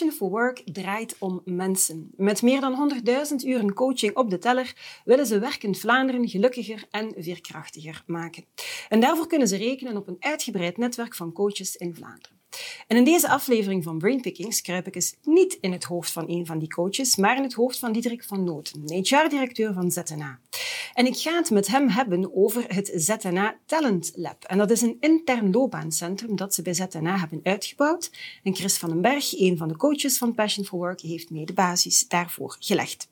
Passion for Work draait om mensen. Met meer dan 100.000 uren coaching op de teller willen ze werkend Vlaanderen gelukkiger en veerkrachtiger maken. En daarvoor kunnen ze rekenen op een uitgebreid netwerk van coaches in Vlaanderen. En in deze aflevering van Brainpickings kruip ik eens niet in het hoofd van een van die coaches, maar in het hoofd van Diederik van Noten, HR-directeur van ZNA. En ik ga het met hem hebben over het ZNA Talent Lab. En dat is een intern loopbaancentrum dat ze bij ZNA hebben uitgebouwd. En Chris van den Berg, een van de coaches van Passion for Work, heeft mee de basis daarvoor gelegd.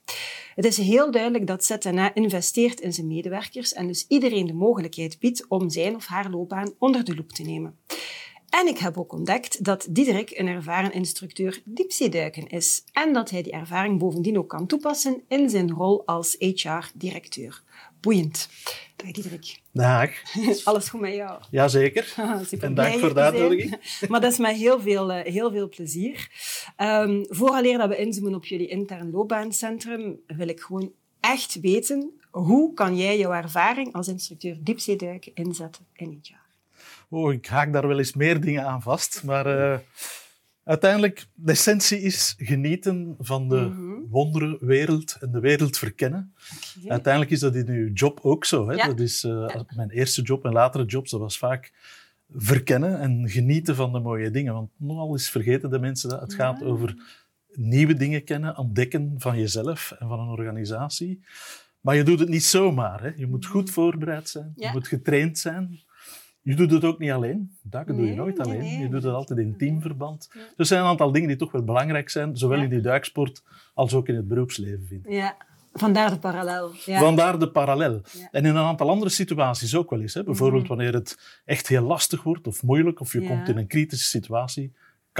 Het is heel duidelijk dat ZNA investeert in zijn medewerkers en dus iedereen de mogelijkheid biedt om zijn of haar loopbaan onder de loep te nemen. En ik heb ook ontdekt dat Diederik een ervaren instructeur diepzeeduiken is en dat hij die ervaring bovendien ook kan toepassen in zijn rol als HR-directeur. Boeiend. Dag Diederik. Dag. Alles goed met jou? Jazeker. Super en dank voor de uitnodiging. Maar dat is met heel veel, eh, heel veel plezier. Um, vooraleer dat we inzoomen op jullie intern loopbaancentrum, wil ik gewoon echt weten, hoe kan jij jouw ervaring als instructeur diepzeeduiken inzetten in HR? Oh, ik haak daar wel eens meer dingen aan vast. Maar uh, uiteindelijk, de essentie is genieten van de mm -hmm. wereld en de wereld verkennen. Okay. Uiteindelijk is dat in uw job ook zo. Hè? Ja. Dat is uh, ja. mijn eerste job en latere jobs, dat was vaak verkennen en genieten van de mooie dingen. Want nogal eens vergeten de mensen dat het ja. gaat over nieuwe dingen kennen, ontdekken van jezelf en van een organisatie. Maar je doet het niet zomaar. Hè? Je moet goed voorbereid zijn, je moet getraind zijn. Je doet het ook niet alleen. Dat doe je nooit alleen. Nee. Je doet het altijd in teamverband. Dus er zijn een aantal dingen die toch wel belangrijk zijn, zowel ja. in die duiksport als ook in het beroepsleven, vind ik. Ja, vandaar de parallel. Ja. Vandaar de parallel. En in een aantal andere situaties ook wel eens. Hè. Bijvoorbeeld mm. wanneer het echt heel lastig wordt of moeilijk, of je komt in een kritische situatie,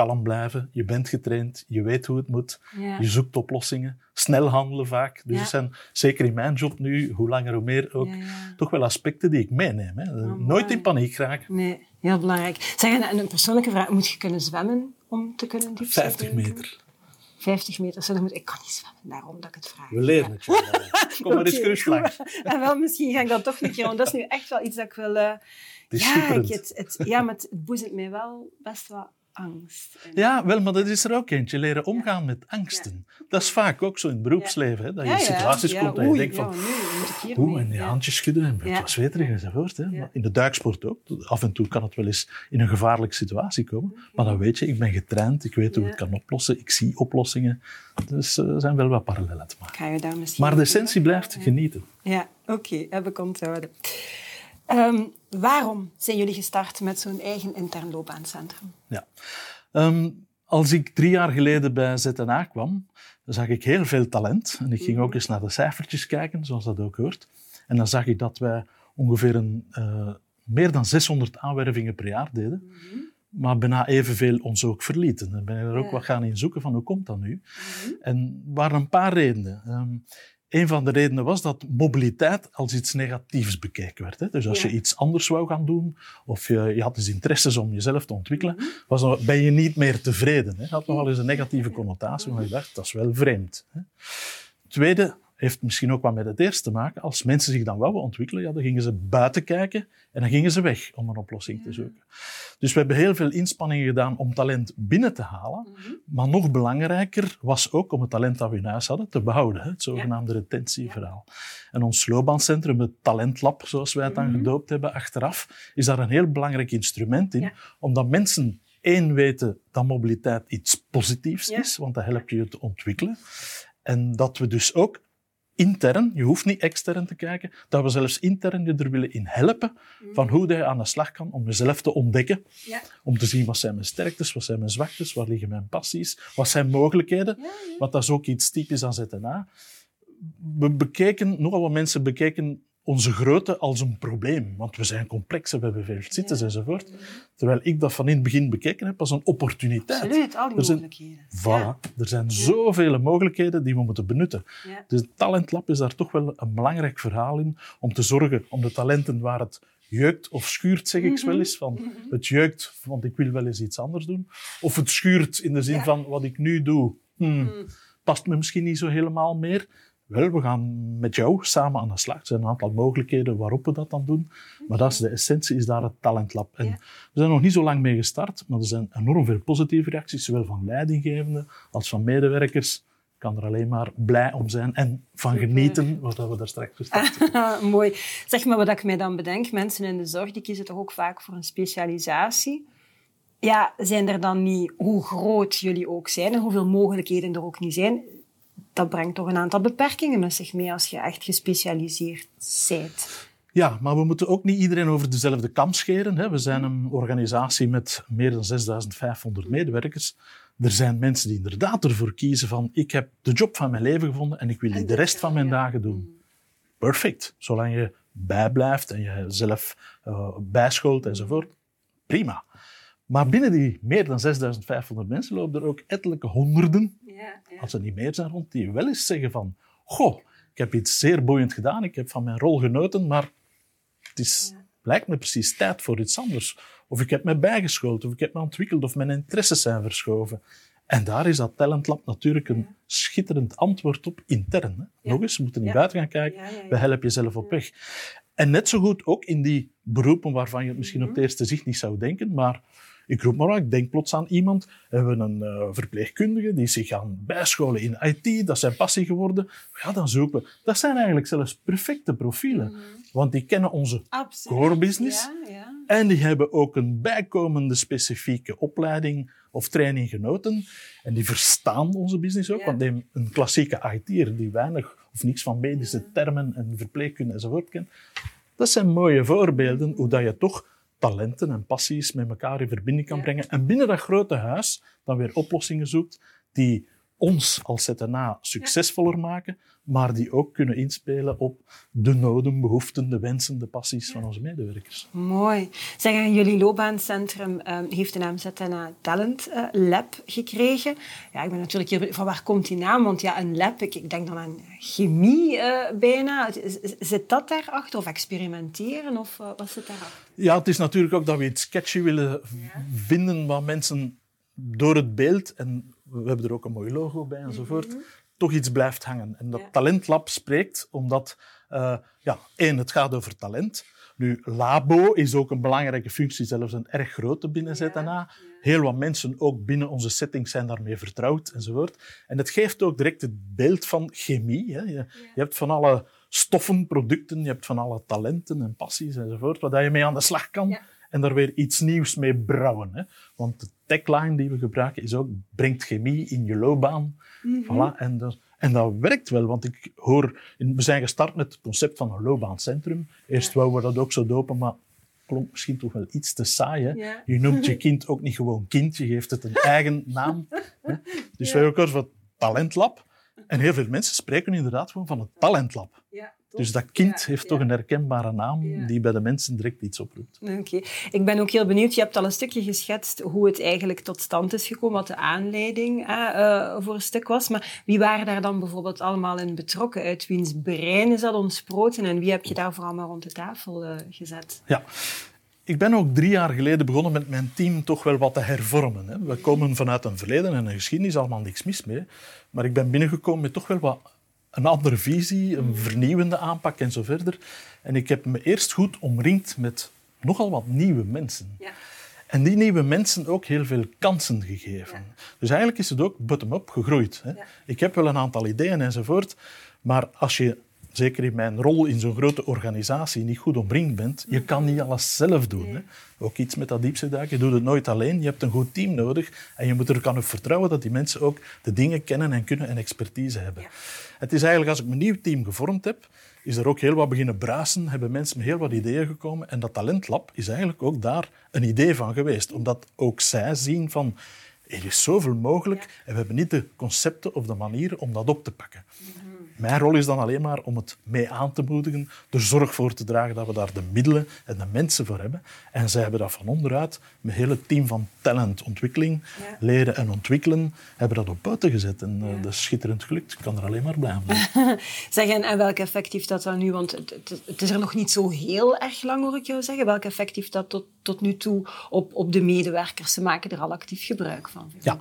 kalm blijven, je bent getraind, je weet hoe het moet, ja. je zoekt oplossingen, snel handelen vaak. Dus ja. er zijn, zeker in mijn job nu, hoe langer hoe meer ook, ja, toch wel aspecten die ik meeneem. Hè. Oh, Nooit in paniek raken. Nee, heel belangrijk. Zeg, en een persoonlijke vraag, moet je kunnen zwemmen om te kunnen diepzee 50 meter. 50 meter, zo, dan moet, ik kan niet zwemmen, daarom dat ik het vraag. We leren het. Kom maar eens gerust langs. En wel, misschien ga ik dat toch niet doen, want dat is nu echt wel iets dat ik wil... Uh, ja, ik, het, het, ja, maar het boezemt mij wel best wel angst. En... Ja, wel, maar dat is er ook eentje. Leren omgaan ja. met angsten. Ja. Dat is vaak ook zo in het beroepsleven. Hè, dat je in situaties komt dat je denkt van... Oeh, en je handjes schudden en wat zweterig enzovoort. Hè. Maar in de duiksport ook. Af en toe kan het wel eens in een gevaarlijke situatie komen. Maar dan weet je, ik ben getraind, ik weet hoe ik het kan oplossen, ik zie oplossingen. Dus er uh, zijn wel wat parallellen te maken. Ga je daar misschien maar de essentie blijft genieten. Ja, oké, okay, heb ik onthouden. Um, waarom zijn jullie gestart met zo'n eigen intern loopbaancentrum? Ja. Um, als ik drie jaar geleden bij ZNA kwam, zag ik heel veel talent. En ik ging ook eens naar de cijfertjes kijken, zoals dat ook hoort. En dan zag ik dat wij ongeveer een, uh, meer dan 600 aanwervingen per jaar deden. Mm -hmm. Maar bijna evenveel ons ook verlieten. En ben ik er ook ja. wat gaan in zoeken van hoe komt dat nu? Mm -hmm. En er waren een paar redenen. Um, een van de redenen was dat mobiliteit als iets negatiefs bekeken werd. Hè. Dus als ja. je iets anders wou gaan doen, of je, je had dus interesses om jezelf te ontwikkelen, -hmm. was dan, ben je niet meer tevreden. Hè. Dat had nogal eens een negatieve connotatie, maar je dacht, dat is wel vreemd. Hè. Tweede heeft misschien ook wat met het eerste te maken. Als mensen zich dan wouden ontwikkelen, ja, dan gingen ze buiten kijken en dan gingen ze weg om een oplossing te zoeken. Dus we hebben heel veel inspanningen gedaan om talent binnen te halen. Mm -hmm. Maar nog belangrijker was ook om het talent dat we in huis hadden te behouden. Het zogenaamde ja. retentieverhaal. En ons loopbaancentrum, het talentlab, zoals wij het dan mm -hmm. gedoopt hebben achteraf, is daar een heel belangrijk instrument in. Omdat mensen één weten dat mobiliteit iets positiefs is, want dat helpt je te ontwikkelen. En dat we dus ook intern, je hoeft niet extern te kijken, dat we zelfs intern je er willen in helpen van hoe je aan de slag kan om jezelf te ontdekken. Ja. Om te zien wat zijn mijn sterktes, wat zijn mijn zwaktes, waar liggen mijn passies, wat zijn mogelijkheden. Ja, ja. Want dat is ook iets typisch aan ZNA. We bekeken, nogal wat mensen bekeken onze grootte als een probleem. Want we zijn complex, we hebben veel zitters enzovoort. Terwijl ik dat van in het begin bekeken heb als een opportuniteit. Absoluut, al die Er zijn- mogelijkheden. Voilà. Er zijn zoveel mogelijkheden die we moeten benutten. Ja. Dus het Talentlab is daar toch wel een belangrijk verhaal in om te zorgen om de talenten waar het jeukt of schuurt, zeg ik wel eens. Van, Het jeukt, want ik wil wel eens iets anders doen. Of het schuurt in de zin Ja. van wat ik nu doe, hmm, past me misschien niet zo helemaal meer. Wel, we gaan met jou samen aan de slag. Er zijn een aantal mogelijkheden waarop we dat dan doen. Maar dat is de essentie, is daar het Talentlab. En Ja. we zijn nog niet zo lang mee gestart, maar er zijn enorm veel positieve reacties, zowel van leidinggevenden als van medewerkers. Ik kan er alleen maar blij om zijn en van genieten, wat we daar straks gestart. Mooi. Zeg maar wat ik mij dan bedenk, mensen in de zorg die kiezen toch ook vaak voor een specialisatie. Ja, zijn er dan niet, hoe groot jullie ook zijn en hoeveel mogelijkheden er ook niet zijn, dat brengt toch een aantal beperkingen met zich mee als je echt gespecialiseerd bent. Ja, maar we moeten ook niet iedereen over dezelfde kam scheren. Hè. We zijn een organisatie met meer dan 6500 medewerkers. Er zijn mensen die inderdaad ervoor kiezen van ik heb de job van mijn leven gevonden en ik wil die de rest van mijn dagen doen. Perfect. Zolang je bijblijft en je zelf eh, bijscholt enzovoort. Prima. Maar binnen die meer dan 6500 mensen lopen er ook ettelijke honderden Ja, als er niet meer zijn rond, die wel eens zeggen van goh, ik heb iets zeer boeiend gedaan, ik heb van mijn rol genoten, maar het is, lijkt me precies tijd voor iets anders. Of ik heb me bijgeschoold, of ik heb me ontwikkeld, of mijn interesses zijn verschoven. En daar is dat Talentlab natuurlijk een schitterend antwoord op intern. Hè? Ja. Nog eens, we moeten niet Ja. buiten gaan kijken, Ja, ja, ja. we helpen jezelf op weg. En net zo goed ook in die beroepen waarvan je het misschien Mhm. op het eerste zicht niet zou denken, maar ik roep maar wat, ik denk plots aan iemand. We hebben een eh, verpleegkundige die zich gaan bijscholen in IT, dat is zijn passie geworden. Ja, dan zoeken we. Dat zijn eigenlijk zelfs perfecte profielen, want die kennen onze Absoluut. core business. Ja, ja. En die hebben ook een bijkomende specifieke opleiding of training genoten. En die verstaan onze business ook. Ja. Want een klassieke IT'er die weinig of niets van medische termen en verpleegkunde enzovoort kent. Dat zijn mooie voorbeelden hoe dat je toch talenten en passies met elkaar in verbinding kan brengen. En binnen dat grote huis dan weer oplossingen zoekt die ons als ZNA succesvoller maken, maar die ook kunnen inspelen op de noden, behoeften, de wensen, de passies van onze medewerkers. Mooi. Zeg, en jullie loopbaancentrum ehm, heeft de naam ZNA Talent eh, Lab gekregen. Ja, ik ben natuurlijk hier van waar komt die naam? Want ja, een lab, ik, ik denk dan aan chemie eh, bijna. Zit dat daarachter? Of experimenteren? Of eh, wat zit daarachter? Ja, het is natuurlijk ook dat we iets sketchy willen vinden wat mensen door het beeld, en we hebben er ook een mooi logo bij enzovoort, toch iets blijft hangen. En dat Ja. Talentlab spreekt omdat, eh, ja, één, het gaat over talent. Nu, labo is ook een belangrijke functie, zelfs een erg grote binnen ZNA. Heel wat mensen, ook binnen onze setting, zijn daarmee vertrouwd enzovoort. En het geeft ook direct het beeld van chemie. Hè. Je, je hebt van alle stoffen, producten, je hebt van alle talenten en passies enzovoort, waar je mee aan de slag kan. En daar weer iets nieuws mee brouwen. Hè. Want de tagline die we gebruiken is ook, brengt chemie in je loopbaan. Voilà. En, dat, en dat werkt wel, want ik hoor, we zijn gestart met het concept van een loopbaancentrum. Eerst wouden we dat ook zo dopen, maar klonk misschien toch wel iets te saai. Hè? Ja. Je noemt je kind ook niet gewoon kind, je geeft het een eigen naam. Hè? Dus wij hebben ook het talentlab. En heel veel mensen spreken inderdaad gewoon van het talentlab. Ja, Dus dat kind heeft toch een herkenbare naam Ja. die bij de mensen direct iets oproept. Oké. Ik ben ook heel benieuwd. Je hebt al een stukje geschetst hoe het eigenlijk tot stand is gekomen, wat de aanleiding eh, eh, voor een stuk was. Maar wie waren daar dan bijvoorbeeld allemaal in betrokken? Uit wiens brein is dat ontsproten en wie heb je daar vooral maar rond de tafel eh, gezet? Ja. Ik ben ook drie jaar geleden begonnen met mijn team toch wel wat te hervormen. Hè. We komen vanuit een verleden en een geschiedenis, allemaal niks mis mee. Maar ik ben binnengekomen met toch wel wat een andere visie, een vernieuwende aanpak en zo verder. En ik heb me eerst goed omringd met nogal wat nieuwe mensen. Ja. En die nieuwe mensen ook heel veel kansen gegeven. Dus eigenlijk is het ook bottom-up gegroeid. Hè. Ja. Ik heb wel een aantal ideeën enzovoort, maar als je, zeker in mijn rol in zo'n grote organisatie, niet goed omringd bent, je kan niet alles zelf doen. Hè. Ook iets met dat diepzeeduiken, je doet het nooit alleen. Je hebt een goed team nodig en je moet er kan op vertrouwen dat die mensen ook de dingen kennen en kunnen en expertise hebben. Het is eigenlijk, als ik mijn nieuw team gevormd heb, is er ook heel wat beginnen bruisen, hebben mensen met heel wat ideeën gekomen. En dat talentlab is eigenlijk ook daar een idee van geweest. Omdat ook zij zien van, er is zoveel mogelijk en we hebben niet de concepten of de manieren om dat op te pakken. Mijn rol is dan alleen maar om het mee aan te moedigen, er zorg voor te dragen dat we daar de middelen en de mensen voor hebben. En zij hebben dat van onderuit, met een hele team van talent, ontwikkeling, leren en ontwikkelen, hebben dat op buiten gezet. En uh, dat is schitterend gelukt. Ik kan er alleen maar blij zijn. zeg, en, en welk effect heeft dat dan nu? Want het, het, is er nog niet zo heel erg lang, hoor ik jou zeggen. Welk effect heeft dat tot, tot nu toe op, op de medewerkers? Ze maken er al actief gebruik van. Ja,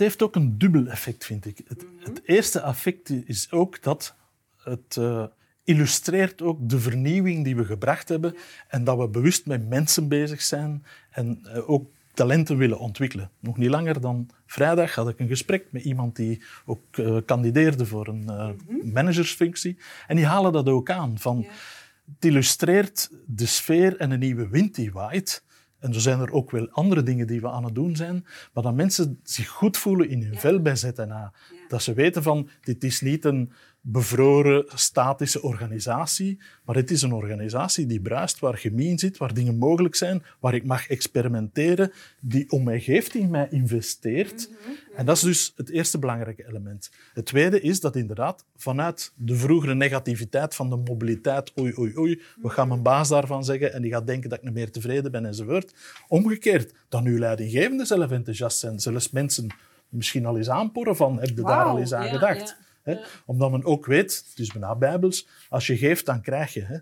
heeft ook een dubbel effect, vind ik. Het, het eerste effect is ook dat het uh, illustreert ook de vernieuwing die we gebracht hebben en dat we bewust met mensen bezig zijn en uh, ook talenten willen ontwikkelen. Nog niet langer dan vrijdag had ik een gesprek met iemand die ook uh, kandideerde voor een managersfunctie. En die halen dat ook aan. Van, Het illustreert de sfeer en een nieuwe wind die waait. En zo zijn er ook wel andere dingen die we aan het doen zijn, maar dat mensen zich goed voelen in hun vel bij ZNA. Dat ze weten van, dit is niet een bevroren, statische organisatie, maar het is een organisatie die bruist, waar chemie in zit, waar dingen mogelijk zijn, waar ik mag experimenteren, die om mij geeft, die in mij investeert. Mhm. En dat is dus het eerste belangrijke element. Het tweede is dat inderdaad vanuit de vroegere negativiteit van de mobiliteit, oei, oei, oei, we gaan mijn baas daarvan zeggen en die gaat denken dat ik niet meer tevreden ben enzovoort. Omgekeerd, dat nu leidinggevenden zelf enthousiast zijn, zelfs mensen misschien al eens aanporren van, heb je daar al eens aan gedacht? Omdat men ook weet, het is bijna bijbels, als je geeft, dan krijg je. Hè?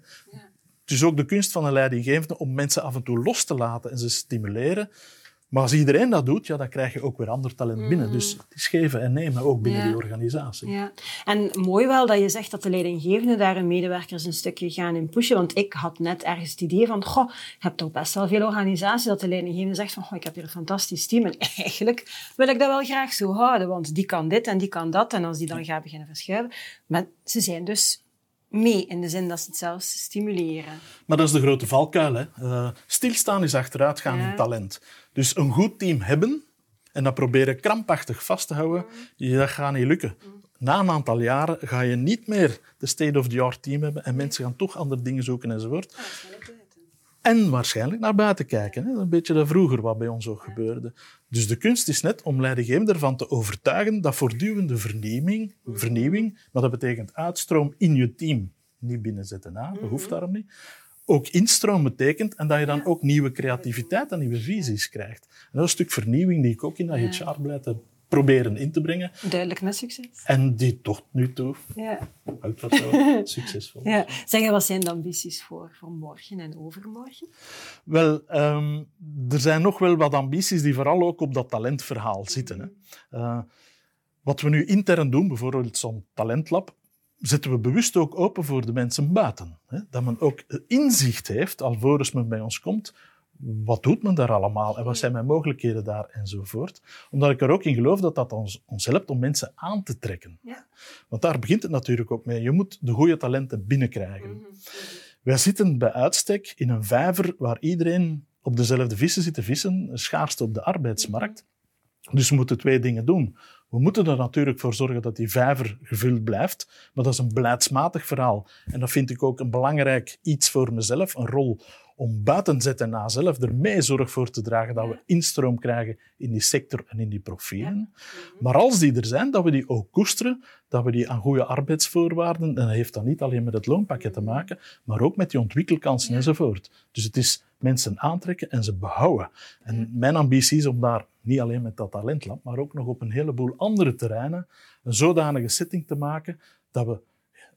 Het is ook de kunst van een leidinggevende om mensen af en toe los te laten en ze stimuleren. Maar als iedereen dat doet, ja, dan krijg je ook weer ander talent binnen. Dus mm. het is geven en nemen, ook binnen die organisatie. Ja. En mooi wel dat je zegt dat de leidinggevende daar hun medewerkers een stukje gaan in pushen. Want ik had net ergens het idee van, goh, je hebt toch best wel veel organisaties dat de leidinggevende zegt van, goh, ik heb hier een fantastisch team. En eigenlijk wil ik dat wel graag zo houden, want die kan dit en die kan dat. En als die dan gaat beginnen verschuiven. Maar ze zijn dus mee, in de zin dat ze het zelfs stimuleren. Maar dat is de grote valkuil. Hè? Uh, stilstaan is achteruitgaan in talent. Dus een goed team hebben en dat proberen krampachtig vast te houden, dat gaat niet lukken. Na een aantal jaren ga je niet meer de state-of-the-art team hebben en mensen gaan toch andere dingen zoeken enzovoort. En waarschijnlijk naar buiten kijken. Hè? Een beetje dat vroeger wat bij ons ook gebeurde. Dus de kunst is net om leidinggevenden ervan te overtuigen dat voortdurende vernieuwing, vernieuwing, maar dat betekent uitstroom in je team, niet binnen ZNA, dat hoeft daarom niet, ook instroom betekent en dat je dan ook nieuwe creativiteit en nieuwe visies krijgt. En dat is een stuk vernieuwing die ik ook in dat HR-beleid heb proberen in te brengen. Duidelijk met succes. En die tot nu toe ja. zo succesvol ja. Zeg, wat zijn de ambities voor, voor morgen en overmorgen? Wel, um, er zijn nog wel wat ambities die vooral ook op dat talentverhaal zitten. Hè. Uh, wat we nu intern doen, bijvoorbeeld zo'n talentlab, zetten we bewust ook open voor de mensen buiten. Hè? Dat men ook inzicht heeft, alvorens men bij ons komt, wat doet men daar allemaal en wat zijn mijn mogelijkheden daar enzovoort. Omdat ik er ook in geloof dat dat ons, ons helpt om mensen aan te trekken. Ja. Want daar begint het natuurlijk ook mee. Je moet de goede talenten binnenkrijgen. Mm Wij zitten bij uitstek in een vijver waar iedereen op dezelfde vissen zit te vissen, schaarste op de arbeidsmarkt. Dus we moeten twee dingen doen. We moeten er natuurlijk voor zorgen dat die vijver gevuld blijft, maar dat is een beleidsmatig verhaal. En dat vind ik ook een belangrijk iets voor mezelf, een rol om buiten ZNA zelf er mee zorg voor te dragen dat we instroom krijgen in die sector en in die profielen. Maar als die er zijn, dat we die ook koesteren, dat we die aan goede arbeidsvoorwaarden, en dat heeft dan niet alleen met het loonpakket te maken, maar ook met die ontwikkelkansen enzovoort. Dus het is mensen aantrekken en ze behouden. En mijn ambitie is om daar niet alleen met dat talentlab, maar ook nog op een heleboel andere terreinen een zodanige setting te maken dat we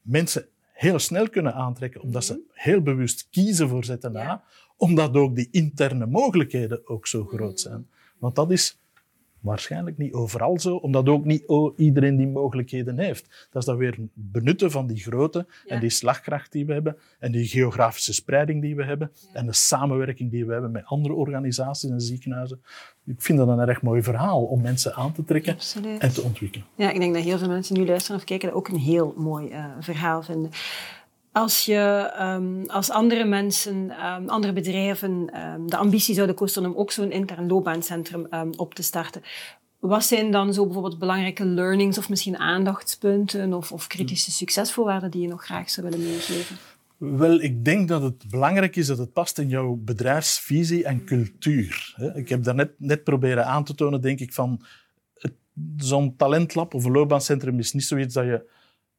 mensen heel snel kunnen aantrekken, omdat ze heel bewust kiezen voor ZNA, omdat ook die interne mogelijkheden ook zo groot zijn. Want dat is Waarschijnlijk niet overal zo, omdat ook niet iedereen die mogelijkheden heeft. Dat is dan weer benutten van die grootte en die slagkracht die we hebben en die geografische spreiding die we hebben en de samenwerking die we hebben met andere organisaties en ziekenhuizen. Ik vind dat een erg mooi verhaal om mensen aan te trekken en te ontwikkelen. Ja, ik denk dat heel veel mensen nu luisteren of kijken dat ook een heel mooi uh, verhaal vinden als je um, als andere mensen, um, andere bedrijven um, de ambitie zouden koesteren om ook zo'n intern loopbaancentrum op te starten, wat zijn dan zo bijvoorbeeld belangrijke learnings of misschien aandachtspunten of, of kritische succesvoorwaarden die je nog graag zou willen meegeven? Wel, ik denk dat het belangrijk is dat het past in jouw bedrijfsvisie en cultuur. Ik heb daar net, net proberen aan te tonen, denk ik, van zo'n talentlab of een loopbaancentrum is niet zoiets dat je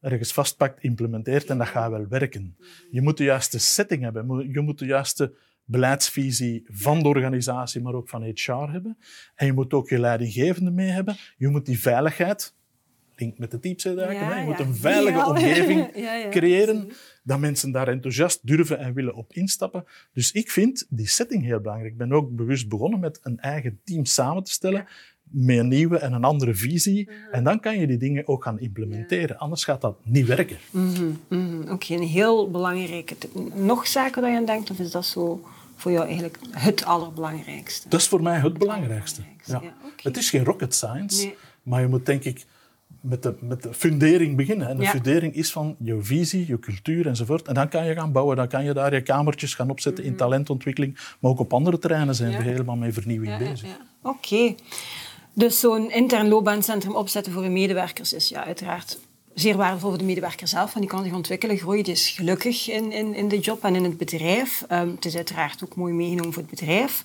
ergens vastpakt, implementeert en dat gaat wel werken. Je moet de juiste setting hebben. Je moet de juiste beleidsvisie van de organisatie, maar ook van HR hebben. En je moet ook je leidinggevende mee hebben. Je moet die veiligheid, link met de teamsituatie, ja, je moet een veilige omgeving creëren, dat mensen daar enthousiast durven en willen op instappen. Dus ik vind die setting heel belangrijk. Ik ben ook bewust begonnen met een eigen team samen te stellen, met een nieuwe en een andere visie. En dan kan je die dingen ook gaan implementeren. Anders gaat dat niet werken. Mm -hmm, Oké, een heel belangrijke... Nog zaken dat je aan denkt, of is dat zo voor jou eigenlijk het allerbelangrijkste? Dat is voor mij het belangrijkste. Ja. Het is geen rocket science, maar je moet denk ik met de, met de fundering beginnen. En de fundering is van je visie, je cultuur enzovoort. En dan kan je gaan bouwen, dan kan je daar je kamertjes gaan opzetten in mhm. talentontwikkeling. Maar ook op andere terreinen zijn we helemaal met vernieuwing bezig. Oké. Dus zo'n intern loopbaancentrum opzetten voor je medewerkers is ja, uiteraard zeer waardevol voor de medewerker zelf, want die kan zich ontwikkelen, groeien. Die is gelukkig in, in, in de job en in het bedrijf. Um, het is uiteraard ook mooi meegenomen voor het bedrijf.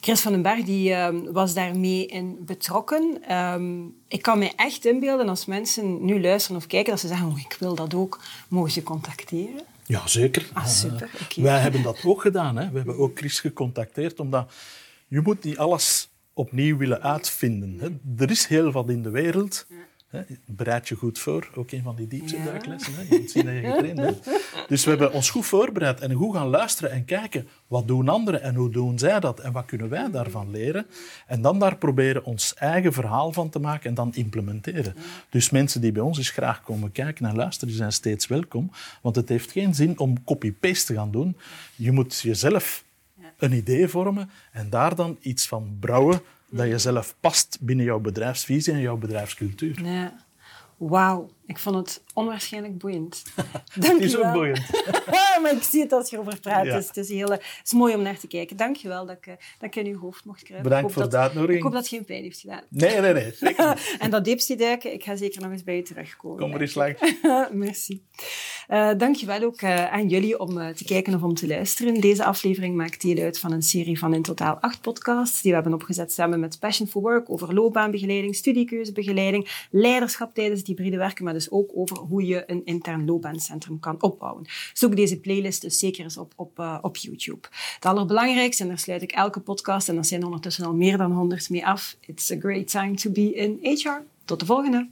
Chris van den Berg die, um, was daarmee in betrokken. Um, ik kan me echt inbeelden als mensen nu luisteren of kijken, dat ze zeggen, oh, ik wil dat ook, mogen ze contacteren? Ja, zeker. Ah, super. Okay. Wij hebben dat ook gedaan. Hè. We hebben ook Chris gecontacteerd, omdat je moet niet alles opnieuw willen uitvinden. Hè. Er is heel wat in de wereld. Bereid je goed voor, ook een van die diepzeeduiklessen. Je moet zien dat je getraind bent. Dus we hebben ons goed voorbereid en goed gaan luisteren en kijken wat doen anderen en hoe doen zij dat en wat kunnen wij daarvan leren. En dan daar proberen ons eigen verhaal van te maken en dan implementeren. Dus mensen die bij ons eens graag komen kijken en luisteren, die zijn steeds welkom. Want het heeft geen zin om copy-paste te gaan doen. Je moet jezelf een idee vormen en daar dan iets van brouwen dat je zelf past binnen jouw bedrijfsvisie en jouw bedrijfscultuur. Ja. Wauw, ik vond het onwaarschijnlijk boeiend. Dank het is ook boeiend. maar ik zie het als je erover praat. Dus het, is heel, het is mooi om naar te kijken. Dank je wel dat ik, eh, dat ik in uw hoofd mocht kruipen. Bedankt voor de uitnodiging. Ik hoop dat het geen pijn heeft gedaan. Nee, nee, nee. en dat duiken, ik ga zeker nog eens bij je terugkomen. Kom er eens langs. Merci. Uh, Dank je wel ook uh, aan jullie om te kijken of om te luisteren. Deze aflevering maakt deel uit van een serie van in totaal acht podcasts die we hebben opgezet samen met Passion for Work over loopbaanbegeleiding, studiekeuzebegeleiding, leiderschap tijdens hybride werken, maar dus ook over hoe je een intern loopbaancentrum kan opbouwen. Zoek deze playlist dus zeker eens op op, uh, op YouTube. Het allerbelangrijkste, en daar sluit ik elke podcast, en dat zijn er ondertussen al meer dan 100 mee af. It's a great time to be in HR. Tot de volgende!